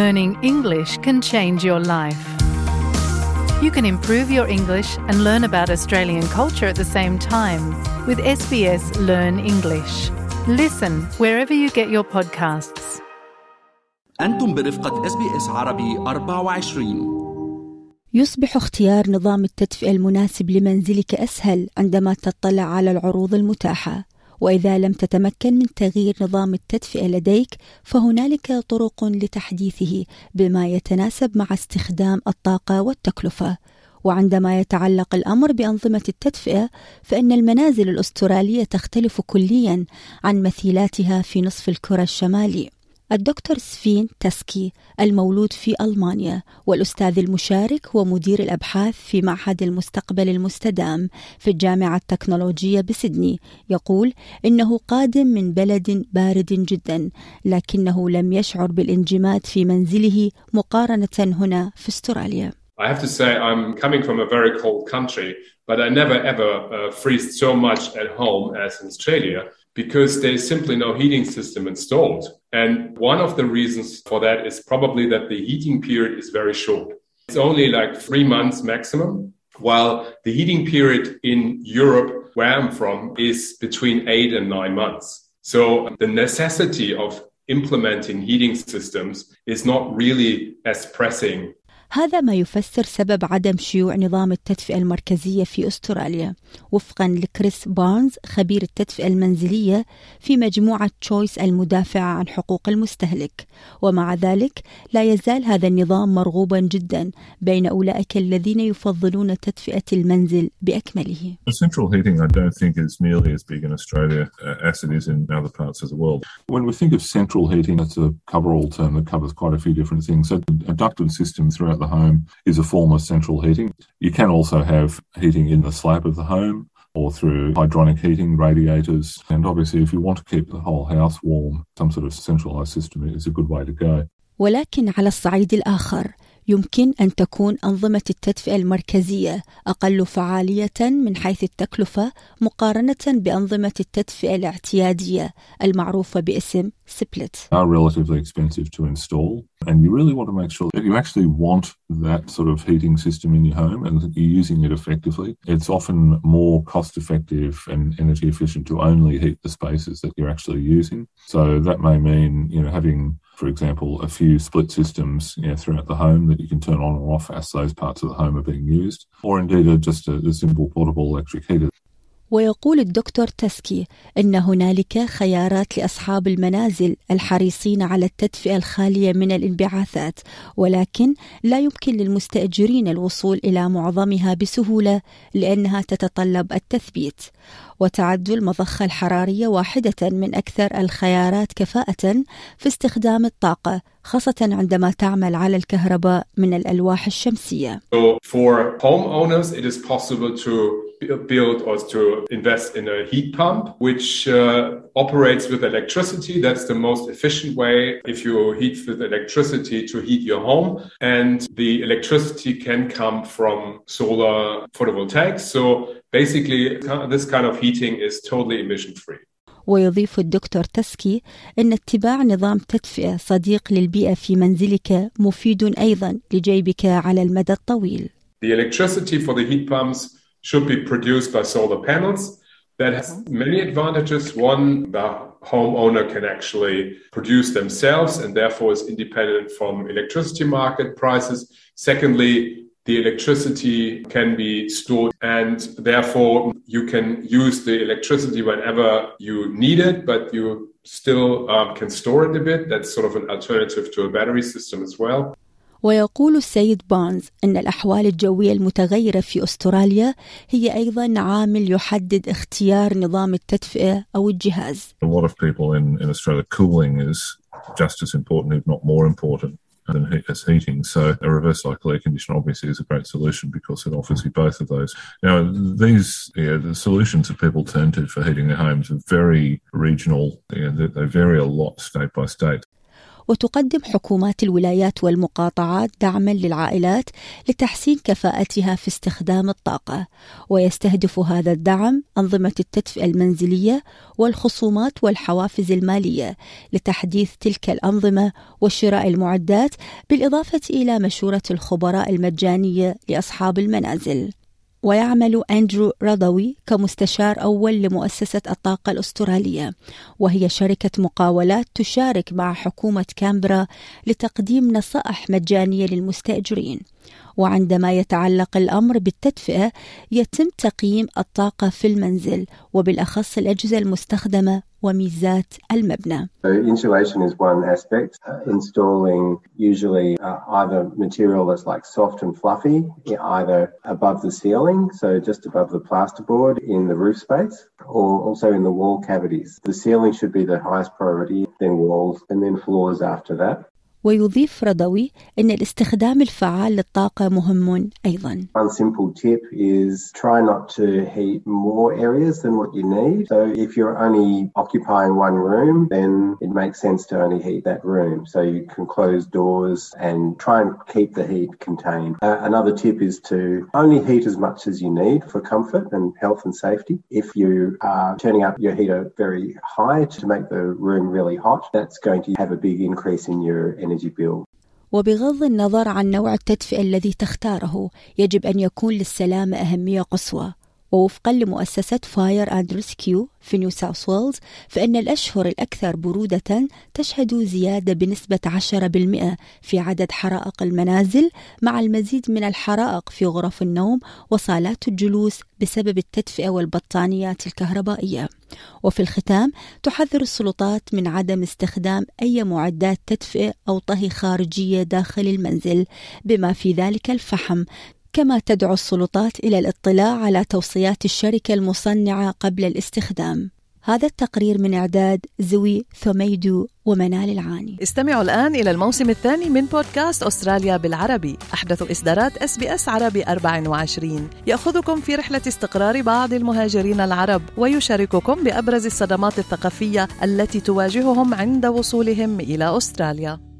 Learning English can change your life. You can improve your English and learn about Australian culture at the same time with SBS Learn English. Listen wherever you get your podcasts. أنتم برفقة اس بي اس عربي 24 يصبح اختيار نظام التدفئة المناسب لمنزلك أسهل عندما تطلع على العروض المتاحة وإذا لم تتمكن من تغيير نظام التدفئة لديك فهنالك طرق لتحديثه بما يتناسب مع استخدام الطاقة والتكلفة. وعندما يتعلق الأمر بأنظمة التدفئة فإن المنازل الأسترالية تختلف كليا عن مثيلاتها في نصف الكرة الشمالي. الدكتور سفين تسكي المولود في ألمانيا والأستاذ المشارك ومدير الأبحاث في معهد المستقبل المستدام في الجامعة التكنولوجية بسدني. يقول إنه قادم من بلد بارد جدا لكنه لم يشعر بالانجماد في منزله مقارنة هنا في أستراليا. I have to say, I'm coming from a very cold country, but I never ever uh, freeze so much at home as in Australia. Because there's simply no heating system installed. And one of the reasons for that is probably that the heating period is very short. It's only like three months maximum, while the heating period in Europe, where I'm from, is between eight and nine months. So the necessity of implementing heating systems is not really as pressing هذا ما يفسر سبب عدم شيوع نظام التدفئة المركزية في أستراليا وفقا لكريس بارنز خبير التدفئة المنزلية في مجموعة Choice المدافعة عن حقوق المستهلك ومع ذلك لا يزال هذا النظام مرغوبا جدا بين أولئك الذين يفضلون تدفئة المنزل بأكمله Central heating, I don't think is nearly as big in Australia uh, as it is in other parts of the world. When we think of central heating, it's a cover-all term that covers quite a few different things. So a ducted system throughout the home is a form of central heating. You can also have heating in the slab of the home or through hydronic heating, radiators. And obviously, if you want to keep the whole house warm, some sort of centralized system is a good way to go. ولكن على الصعيد الآخر يمكن أن تكون أنظمة التدفئة المركزية أقل فعالية من حيث التكلفة مقارنة بأنظمة التدفئة الاعتيادية المعروفة باسم سبلت. Are relatively expensive to install, and you really want to make sure that you actually want that sort of heating system in your home and that you're using it effectively. It's often more cost effective and energy efficient to only heat the spaces that you're actually using. So that may mean, you know, having for example, a few split systems you know, throughout the home that you can turn on or off as those parts of the home are being used, or indeed a, just a, a simple portable electric heater. ويقول الدكتور تسكي إن هنالك خيارات لأصحاب المنازل الحريصين على التدفئة الخالية من الانبعاثات ولكن لا يمكن للمستأجرين الوصول إلى معظمها بسهولة لأنها تتطلب التثبيت. وتعد المضخه الحرارية واحدة من أكثر الخيارات كفاءة في استخدام الطاقة خاصة عندما تعمل على الكهرباء من الألواح الشمسية. So for it is possible to build or to invest in a heat pump, which uh, operates with electricity. That's the most efficient way if you heat with electricity to heat your home. And the electricity can come from solar photovoltaics. So basically, this kind of heating is totally emission free. ويضيف الدكتور تسكي أن اتباع نظام تدفئة صديق للبيئة في منزلك مفيد أيضا لجيبك على المدى الطويل. The electricity for the heat pumps should be produced by solar panels. That has many advantages. One, the homeowner can actually produce themselves and therefore is independent from electricity market prices. Secondly, the electricity can be stored and therefore you can use the electricity whenever you need it, but you still um, can store it a bit. That's sort of an alternative to a battery system as well. ويقول السيد بارنز أن الأحوال الجوية المتغيرة في أستراليا هي أيضا عامل يحدد اختيار نظام التدفئة أو الجهاز. A lot of people in, in Australia, cooling is just as important, if not more important. than as heating. So a reverse cycle air conditioner obviously is a great solution because it offers you both of those. Now these yeah, the solutions that people turn to for heating their homes are very regional. They, they vary a lot state by state. وتقدم حكومات الولايات والمقاطعات دعما للعائلات لتحسين كفاءتها في استخدام الطاقة. ويستهدف هذا الدعم أنظمة التدفئة المنزلية والخصومات والحوافز المالية لتحديث تلك الأنظمة وشراء المعدات بالإضافة إلى مشورة الخبراء المجانية لأصحاب المنازل. ويعمل أندرو رضوي كمستشار أول لمؤسسة الطاقة الأسترالية وهي شركة مقاولات تشارك مع حكومة كامبرا لتقديم نصائح مجانية للمستأجرين. وعندما يتعلق الأمر بالتدفئة يتم تقييم الطاقة في المنزل وبالأخص الأجهزة المستخدمة وميزات المبنى. So insulation is one aspect. Uh, installing usually uh, either material that's like soft and fluffy, either above the ceiling, so just above the plasterboard in the roof space, or also in the wall cavities. The ceiling should be the highest priority, then walls, and then floors after that. ويضيف رضوي أن الاستخدام الفعال للطاقة مهم أيضا. One simple tip is try not to heat more areas than what you need. So if you're only occupying one room, then it makes sense to only heat that room. So you can close doors and try and keep the heat contained. Uh, another tip is to only heat as much as you need for comfort and health and safety. If you are turning up your heater very high to make the room really hot, that's going to have a big increase in your energy energy bill. وبغض النظر عن نوع التدفئة الذي تختاره يجب أن يكون للسلامة أهمية قصوى ووفقا لمؤسسة Fire and Rescue في نيو ساوث ويلز فإن الأشهر الأكثر برودة تشهد زيادة بنسبة 10% في عدد حرائق المنازل مع المزيد من الحرائق في غرف النوم وصالات الجلوس بسبب التدفئة والبطانيات الكهربائية. وفي الختام تحذر السلطات من عدم استخدام أي معدات تدفئة أو طهي خارجية داخل المنزل بما في ذلك الفحم كما تدعو السلطات إلى الاطلاع على توصيات الشركة المصنعة قبل الاستخدام. هذا التقرير من إعداد زوي ثميدو ومنال العاني. استمعوا الآن إلى الموسم الثاني من بودكاست أستراليا بالعربي. أحدث إصدارات SBS عربي 24 يأخذكم في رحلة استقرار بعض المهاجرين العرب ويشارككم بأبرز الصدمات الثقافية التي تواجههم عند وصولهم إلى أستراليا.